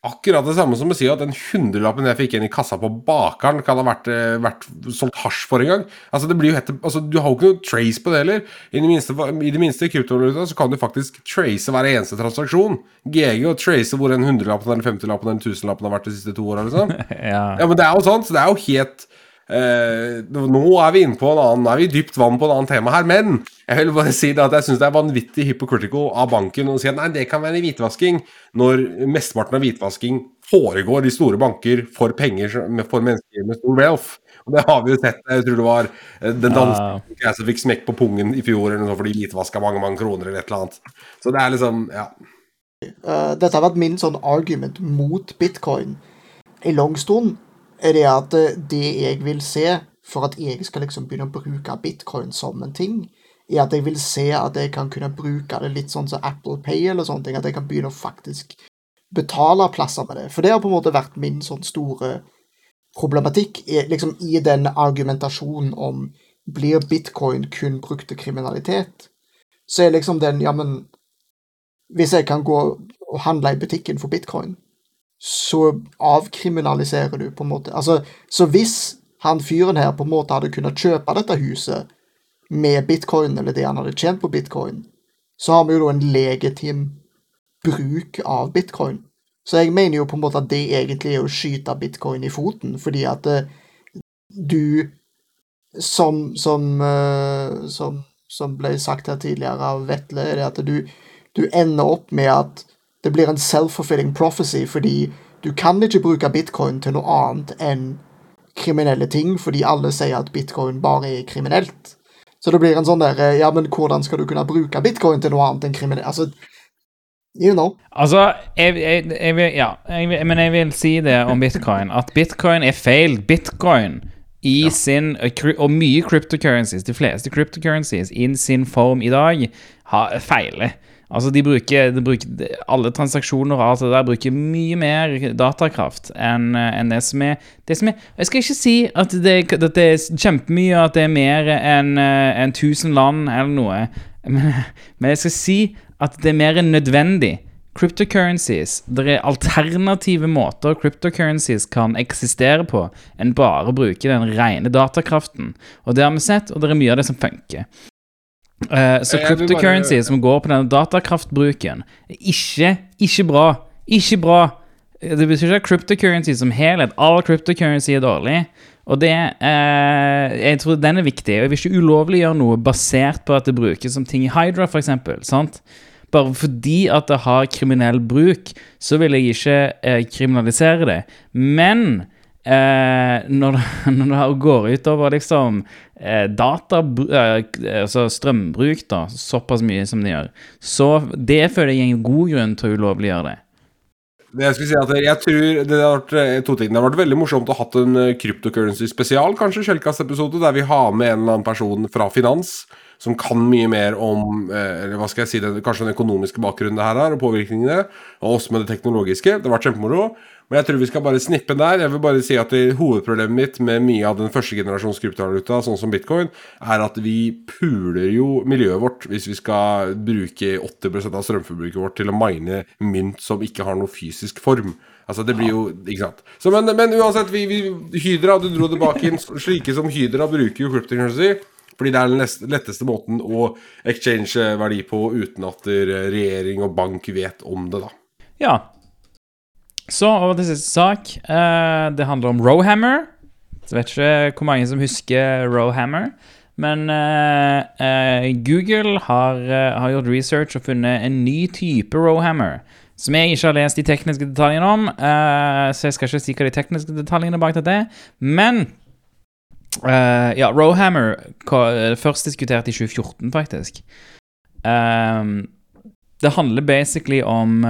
akkurat det samme som å si at den hundrelappen jeg fikk igjen i kassa på bakeren, kan ha vært, eh, vært solgt hasj for en gang. Altså, det blir jo helt, altså, du har jo ikke noe trace på det heller. I det minste, i det minste kryptovaluta så kan du faktisk trace hver eneste transaksjon. GG og trace hvor en hundrelappen eller femtilappen eller tusenlappen har vært de siste to åra, liksom. Ja. Ja, men det er jo sånn, så det er jo helt eh, Nå er vi inne på en annen Nå er vi i dypt vann på en annen tema her, men jeg vil bare si det at jeg syns det er vanvittig hypocritical av banken å si at nei, det kan være hvitvasking, når mesteparten av hvitvasking foregår i store banker for penger for mennesker med stor wealth. Og det har vi jo sett. Jeg tror det var eh, den danske ja. som fikk smekk på pungen i fjor eller noe fordi de hvitvaska mange mange kroner eller et eller annet. Så det er liksom Ja. Uh, dette har vært min sånn argument mot bitcoin i lang stund. Er det at eh, det jeg vil se for at jeg skal liksom begynne å bruke bitcoin som en ting, er at jeg vil se at jeg kan kunne bruke det litt sånn som Apple Pay eller sånne ting. At jeg kan begynne å faktisk betale plasser med det. For det har på en måte vært min sånn store problematikk i- liksom i den argumentasjonen om blir bitcoin kun brukt til kriminalitet, så er liksom den Ja, men hvis jeg kan gå og handle i butikken for bitcoin, så avkriminaliserer du på en måte Altså, så hvis han fyren her på en måte hadde kunnet kjøpe dette huset med bitcoin, eller det han hadde tjent på bitcoin, så har vi jo da en legitim bruk av bitcoin. Så jeg mener jo på en måte at det egentlig er å skyte bitcoin i foten, fordi at eh, du som, som, eh, som, som ble sagt her tidligere av Vetle, er det at du, du ender opp med at det blir en self-fulfilling prophecy, fordi du kan ikke bruke bitcoin til noe annet enn kriminelle ting, fordi alle sier at bitcoin bare er kriminelt. Så det blir en sånn der eh, Ja, men hvordan skal du kunne bruke bitcoin til noe annet enn kriminelt? Altså, you know. Altså, jeg, jeg, jeg vil Ja, jeg men jeg vil si det om bitcoin, at bitcoin er feil. Bitcoin i sin Og mye cryptocurrencies, de fleste cryptocurrencies i sin form i dag, har feiler. Altså, de bruker, de bruker Alle transaksjoner og alt det der bruker mye mer datakraft enn enn det som er det som er, Jeg skal ikke si at det, at det er kjempemye, at det er mer enn en 1000 land eller noe, men, men jeg skal si at det er mer enn nødvendig. Cryptocurrencies Det er alternative måter cryptocurrencies kan eksistere på enn bare å bruke den rene datakraften. Og det har vi sett, og det er mye av det som funker. Eh, så cryptocurrency bare- som går på denne datakraftbruken, er ikke, ikke bra. Ikke bra. Det betyr ikke at cryptocurrency som helhet, all cryptocurrency er dårlig. Og det eh, Jeg tror den er viktig. Og jeg vil ikke ulovliggjøre noe basert på at det brukes som ting i Hydra, f.eks. Sant? Bare fordi at det har kriminell bruk, så vil jeg ikke eh, kriminalisere det. Men eh, når, det, når det går utover liksom eh, data, eh, altså strømbruk, da, såpass mye som det gjør, så det føler jeg er en god grunn til å ulovliggjøre det. Det Jeg skulle si at jeg tror det har vært eh, to ting. Det har vært veldig morsomt å ha en eh, cryptocurrency spesial, kanskje, Kjellkast-episode, der vi har med en eller annen person fra finans som kan mye mer om eh, eller hva skal jeg si, den, kanskje den økonomiske bakgrunnen det her er, og påvirkningene, og også med det teknologiske. Det har vært kjempemoro. Men jeg tror vi skal bare snippe den der. Jeg vil bare si at Hovedproblemet mitt med mye av den første generasjons kryptovaluta, sånn som bitcoin, er at vi puler jo miljøet vårt hvis vi skal bruke 80 av strømforbruket vårt til å mine mynt som ikke har noe fysisk form. Altså, det blir jo Ikke sant. Så, men, men uansett, vi, vi, Hydra, du dro det bak inn. Slike som Hydra bruker jo cryptocurrency. Fordi det er den letteste måten å exchange verdi på uten at regjering og bank vet om det, da. Ja. Så over til siste sak. Uh, det handler om Rowhammer. Jeg vet ikke hvor mange som husker Rowhammer. Men uh, uh, Google har, har gjort research og funnet en ny type Rowhammer. Som jeg ikke har lest de tekniske detaljene om, så jeg skal ikke si hva de tekniske detaljene bak dette er. Men ja, Rowhammer først diskutert i 2014, faktisk. Det handler basically om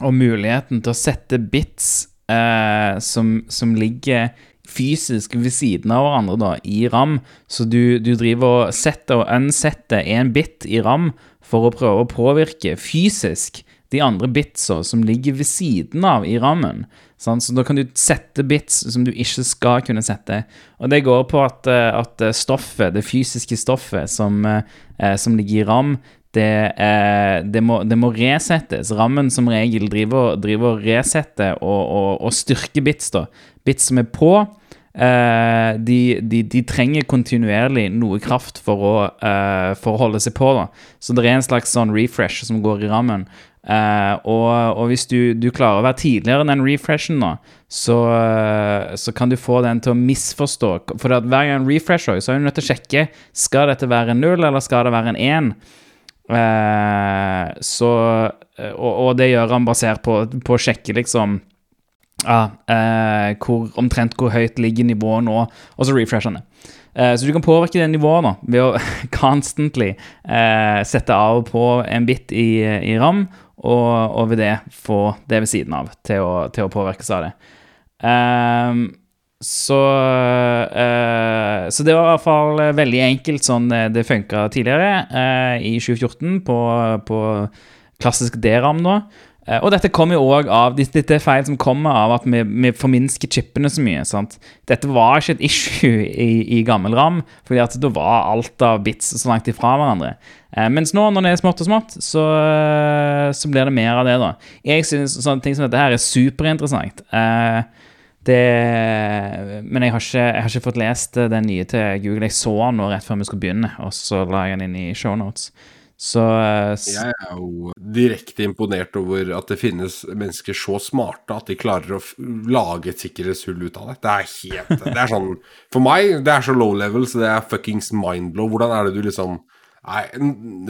eh, om muligheten til å sette bits eh, som, som ligger fysisk ved siden av hverandre da, i RAM. Så du, du driver og setter og unsetter en bit i RAM for å prøve å påvirke fysisk de andre bitsa som ligger ved siden av i rammen. Sant? Så da kan du sette bits som du ikke skal kunne sette. Og det går på at, eh, at stoffet, det fysiske stoffet som, eh, som ligger i RAM, det, eh, det, må, det må resettes. Rammen som regel driver, driver resetter og, og, og styrker bits. da. Bits som er på, eh, de, de, de trenger kontinuerlig noe kraft for å, eh, for å holde seg på. da. Så det er en slags sånn refresh som går i rammen. Eh, og, og hvis du, du klarer å være tidligere enn den refreshen, da, så, eh, så kan du få den til å misforstå. For hver gang en refresher, så er du nødt til å sjekke skal dette være en null eller skal det være en én. Eh, så og, og det gjør han basert på, å sjekke liksom ja, eh, hvor, omtrent hvor høyt ligger nivået nå, og så refresher han det. Eh, så du kan påvirke det nivået nå ved å constantly eh, sette av og på en bit i, i RAM, og, og ved det få det ved siden av til å, til å påvirkes av det. Ehm, så, eh, så det var i hvert fall veldig enkelt sånn eh, det funka tidligere, eh, i 2014, på, på klassisk DRAM nå. Eh, og dette kommer jo òg av Dette er feil som kommer av at vi, vi forminsker chipene så mye. sant? Dette var ikke et issue i, i gammel RAM, fordi at da var alt av bits så langt ifra hverandre. Eh, mens nå, når det er smått og smått, så, eh, så blir det mer av det, da. Jeg synes sånne ting som dette her er superinteressant. Eh, det, men jeg har, ikke, jeg har ikke fått lest eh, den nye til Google. Jeg så den nå rett før vi skulle begynne, og så la jeg den inn i shownotes. Så eh, Jeg er jo direkte imponert over at det finnes mennesker så smarte at de klarer å lage et sikkerhetshull ut av det. Det er helt Det er sånn For meg, det er så low level, så det er fuckings mindblow. Hvordan er det du liksom Nei, n-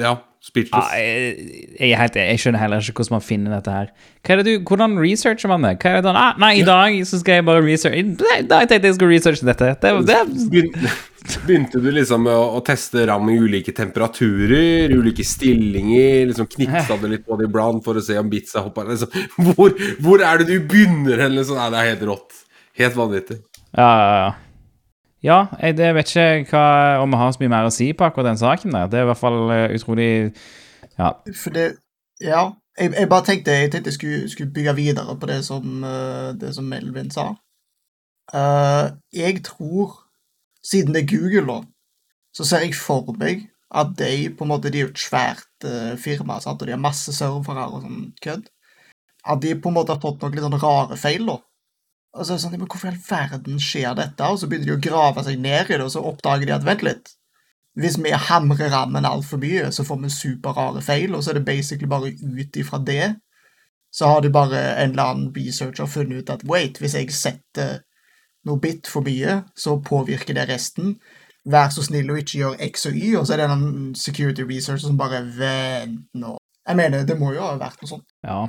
ja, ja, jeg, jeg, er helt, jeg skjønner heller ikke hvordan man finner dette her. Er det du, hvordan researcher man det? Hva er det sånn, ah, nei, i dag så skal jeg bare researche Da tenkte jeg jeg skulle researche dette. Det, det, Begynte du liksom med å, å teste ram i ulike temperaturer, ulike stillinger, liksom knipsa det litt på det iblant for å se om bitsa hoppa liksom. hvor, hvor er det du begynner hen? Liksom? Nei, det er helt rått. Helt vanvittig. ja, ja, ja. Ja, jeg det vet ikke hva, om vi har så mye mer å si på akkurat den saken der. Det er i hvert fall eh, utrolig Ja. For det Ja. Jeg, jeg bare tenkte jeg tenkte jeg skulle, skulle bygge videre på det som, eh, det som Melvin sa. Uh, jeg tror, siden det er Google, da, så ser jeg for meg at de på en måte, de er jo et svært uh, firma, sant? og de har masse servere og sånn kødd. At de på en måte har fått noen litt sånn rare feil, da. Og så er det sånn, men Hvorfor i all verden skjer dette? Og så begynner de å grave seg ned i det, og så oppdager de at vent litt. Hvis vi hamrer rammen altfor mye, så får vi superrare feil, og så er det basically bare ut ifra det. Så har de bare en eller annen researcher funnet ut at wait, hvis jeg setter noe bit for mye, så påvirker det resten. Vær så snill og ikke gjør X og Y, og så er det en security researcher som bare vent nå. Jeg mener, det må jo ha vært noe sånt. Ja.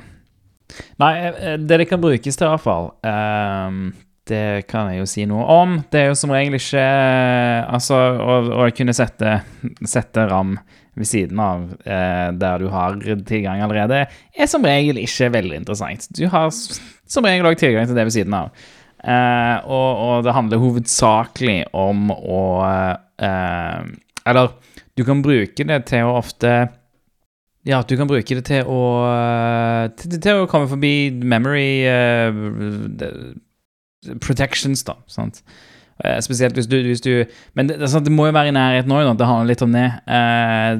Nei, eh, det det kan brukes til, i hvert fall, um, det kan jeg jo si noe om. Det er jo som regel ikke eh, Altså, å, å kunne sette, sette ram ved siden av eh, der du har tilgang allerede, er som regel ikke veldig interessant. Du har som regel òg tilgang til det ved siden av. Eh, og, og det handler hovedsakelig om å eh, Eller du kan bruke det til å ofte Ja, at du kan bruke det til å eh, Til, til å komme forbi memory uh, protections, da. Sant? Eh, Spesielt hvis du, hvis du Men det, det, må jo være i nærheten òg, det handler litt om det.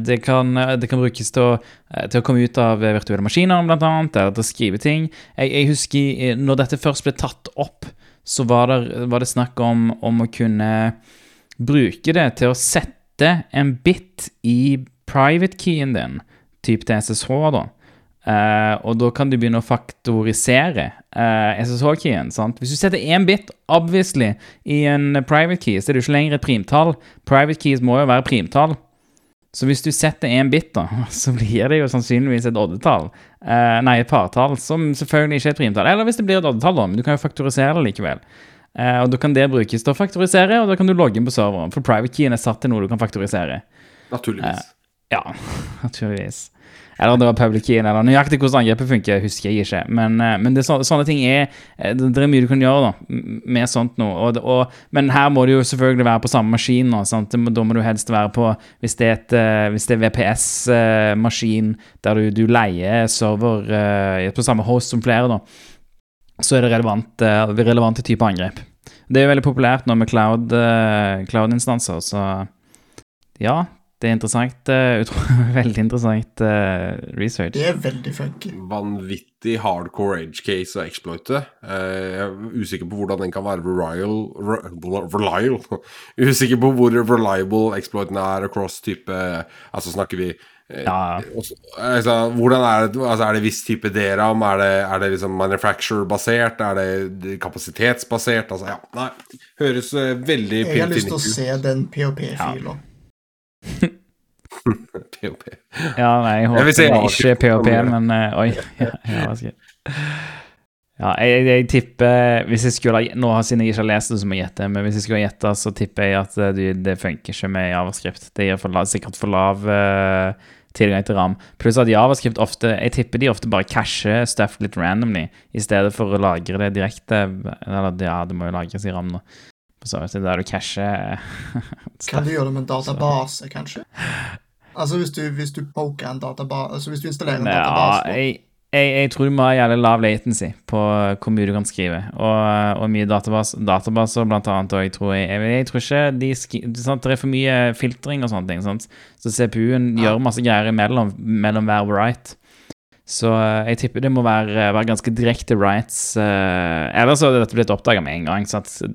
Det, kan, det kan brukes til å, til å komme ut av virtuelle maskiner, blant annet, eller til å skrive ting. Jeg, jeg husker når dette først ble tatt opp, så var det, var det snakk om, om å kunne bruke det til å sette en bit i private keyen din, typ til SSH, da. Eh, og da kan du begynne å faktorisere eh, SSH-keyen. sant? Hvis du setter én bit, obviously, i en private key, så er det jo ikke lenger et primtall. Private keys må jo være primtall. Så hvis du setter én bit, da, så blir det jo sannsynligvis et oddetall. Eh, nei, et partall, som selvfølgelig ikke er et primtall. Eller hvis det blir et oddetall, da, men du kan jo faktorisere det likevel. Eh, og da kan det brukes til å faktorisere, og da kan du logge inn på serveren. For private keyen er satt til noe du kan faktorisere. Naturligvis. Ja, naturligvis. Eller det var public Key, eller nøyaktig hvordan angrepet funker, husker jeg ikke. Men, eh, men det, så, sånne ting er eh, Det det er mye du kan gjøre da, med sånt noe. Og, og, men her må du jo selvfølgelig være på samme maskin. Nå, sant? Da må du helst være på Hvis det er, eh, er VPS-maskin der du, du leier server på samme host som flere, da, så er det relevant, relevante typer angrep. Det er jo veldig populært nå med cloud-instanser, cloud-instanser, så ja, det er interessant. utro, veldig interessant uh, research. Det er veldig funky. Vanvittig hardcore edge case å exploite. Uh, jeg er usikker på hvordan den kan være reliable, re- reliable. Usikker på hvor reliable exploiten er across type Altså snakker vi Ja. også- altså, hvordan er det altså, Er det viss type DRAM? Er det, er det liksom manufacturer-basert? Er det kapasitetsbasert? Altså, ja, nei. Høres veldig Jeg har lyst til å se den POP-fila. POP. Ja, nei, jeg håper jeg si er ikke POP, men uh, Oi. Ja, ja, jeg jeg, jeg tipper Hvis jeg skulle Nå siden jeg ikke har lest det, så må jeg gjette. Men hvis jeg skulle gjette, så tipper jeg at eh, det, det funker ikke med javascript. Det gir for la, sikkert for lav uh, tilgang til RAM. Pluss at javascript ofte Jeg tipper de ofte bare casher stuff litt randomly, i stedet for å lagre det direkte. Eller ja, det må jo lagres i RAM nå. Så det er der du casher Kan du gjøre det med en database, kanskje? Altså hvis du, hvis du poker en database Altså hvis du installerer en Ja, database jeg, jeg, jeg tror du må ha jævlig lav latency på hvor mye du kan skrive. Og, og mye database, databaser, blant annet. Og jeg tror, jeg, jeg, tror ikke de skri? Det er for mye filtring og sånne ting. Sant? Så CPU-en Ja. gjør masse greier imellom mellom hver write. Så eh, jeg tipper det må være, være ganske direkte writes. Uh, ellers hadde dette blitt oppdaga med en gang.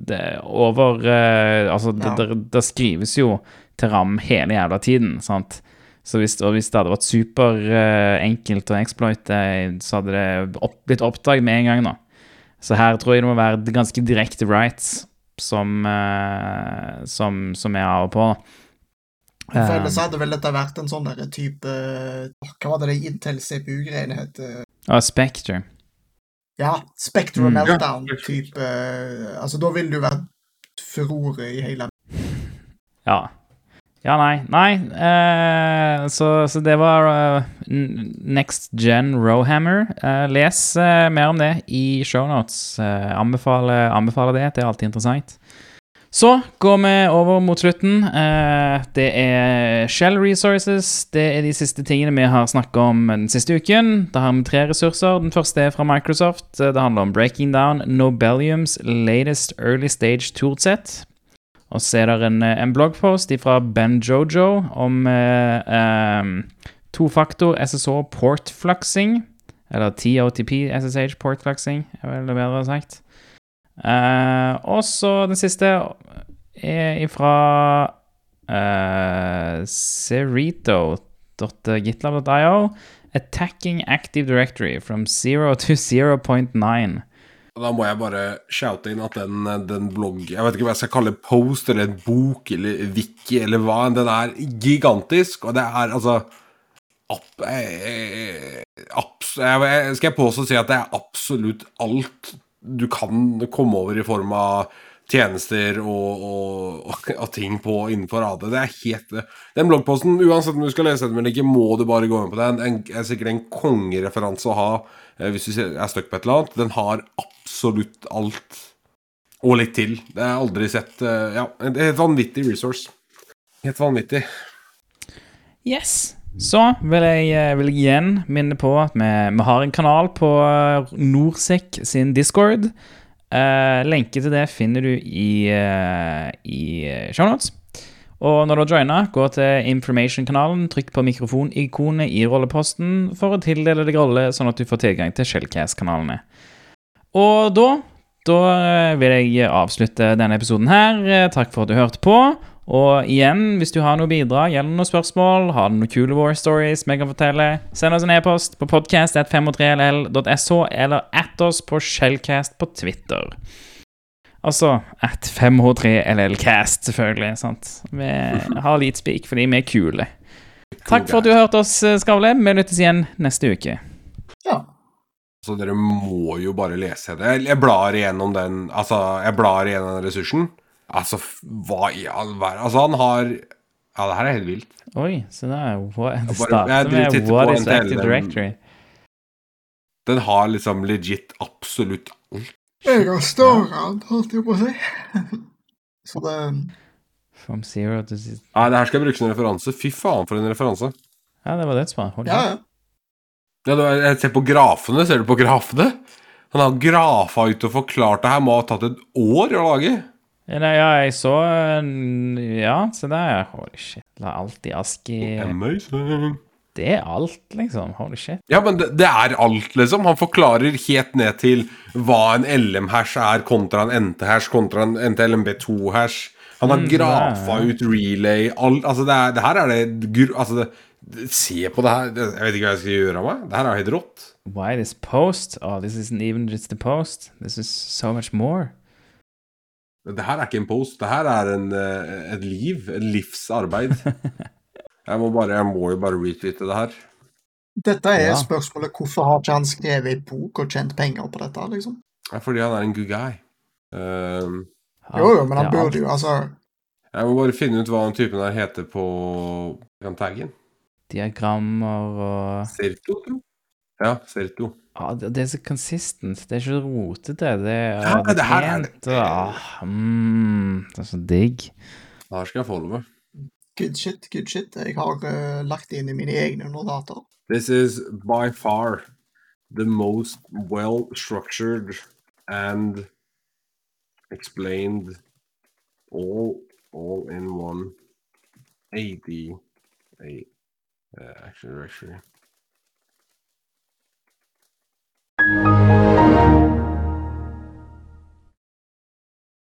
Det, over uh, Altså, det, Ja. det, det skrives jo til RAM hele jævla tiden. Sant? Så hvis, hvis det hadde vært superenkelt å exploite, så hadde det opp, blitt oppdaget med en gang. da. Så her tror jeg det må være ganske direkte rights som, uh, som, som av og på. For Eh, ellers hadde vel dette vært en sånn der type Hva var det det Intel CPU-greiene het? Ah, Spectre. Ja, Spectre Mm. Meltdown-type Altså, da ville du vært furore i hele Ja. Ja, nei. Nei. eh, så, så det var uh, Next Gen Rowhammer. Eh, les eh, mer om det i shownotes. Uh, anbefaler, anbefaler det. Det er alltid interessant. Så går vi over mot slutten. Eh, det er Shell Resources. Det er de siste tingene vi har snakket om den siste uken. Da har vi tre ressurser. Den første er fra Microsoft. Eh, Det handler om Breaking Down Nobeliums latest early stage toolset. Og så er det en, eh, en bloggpost fra Ben Jojo om eh, eh, tofaktor SSH portfluxing. Eller TOTP SSH portfluxing, er vel det bedre sagt. Eh, og så den siste er ifra uh, Cerito.gitlab.io. Attacking Active Directory from 0 to 0.9. Da må jeg bare shoute inn at den, den blogg Jeg vet ikke hva jeg skal kalle post eller en bok eller wiki eller hva. Den er gigantisk, og det er altså app, eh, abs, jeg, Skal jeg påstå si at det er absolutt alt du kan komme over i form av tjenester og, og, og, ting på innenfor AD. Det er helt Den bloggposten, uansett om du skal lese den eller ikke, må du bare gå inn på den. En, er sikkert en kongereferanse å ha eh, hvis du er stuck på et eller annet. Den har absolutt alt. Og litt til. Det har jeg aldri sett eh, Ja, en helt vanvittig resource. Helt vanvittig. Yes. Så vil jeg, eh, vil jeg igjen minne på at vi, vi har en kanal på eh, Norsec sin Discord. Eh, lenke til det finner du i, uh, i shownotes. Og når du har joina, gå til information-kanalen, trykk på mikrofonikonet i rolleposten for å tildele deg rolle, sånn at du får tilgang til Shellcast-kanalene. Og da, da eh, vil jeg avslutte denne episoden her. Eh, Takk for at du hørte på. Og igjen, hvis du har noe bidrag eller noen spørsmål, har du noen kule war stories vi kan fortelle, send oss en e-post på podcast.503ll.sh eller at oss på Shellcast på Twitter. Altså at 5H3LLcast, selvfølgelig. sant? Vi har litt speak fordi vi er kule. Takk for at du hørte oss, Skavle. Vi lyttes igjen neste uke. Ja. Så dere må jo bare lese det. Jeg blar igjennom den Altså, jeg blar igjennom den ressursen. Altså, hva i all verden Altså, han har Ja, det her er helt vilt. Oi, så det er what, det starter med What is Active Directory? Den har liksom legit absolutt alt. Jeg har stående, holdt jeg på å si. Så det From zero to zero. Nei, det her skal jeg bruke som referanse. Fy faen, for en referanse. Ja, det var dødsbra. Hold Ja, ja. Ja, du, jeg ser på grafene. Ser du på grafene? Han har grafa ut og forklart det her. Må ha tatt et år å lage. Nei, ja, jeg så en- Ja, se der. Holy shit. La alt i ask i Amazing. Det er alt, liksom. Holy shit. Ja, men det, det er alt, liksom. Han forklarer helt ned til hva en LM-hash er kontra en NT-hash kontra en NT-LMB2-hash. Han har Mm, grafa ut relay alt, Altså, det, er, det her er det Altså, det, det, se på det her. Jeg vet ikke hva jeg skal gjøre av meg. Det her er helt rått. Why this post? Oh, this isn't even just the post. This is so much more. Det her er ikke en post. Det her er en, eh, et liv. Et livsarbeid. Jeg må, bare, jeg må jo bare retweete det her. Dette er Ja. spørsmålet hvorfor har ikke han skrevet ei bok og tjent penger på dette, liksom? Det er fordi han er en good guy. Um, Jo, jo, men han er burde jo, altså jeg må bare finne ut hva den typen her heter på taggen. Diagrammer og Sirkel? tro. Ja, Serto. ah, det, det er så consistent. Det er ikke rotete. Det er Ja, det her er det. pent, og, ah, mm, Det er så digg. Det her skal jeg follow med. Good shit, good shit. Jeg har eh, lagt det inn i mine egne notater. This is by far the most well structured and explained all all in one AD a uh, action directory. Thank you.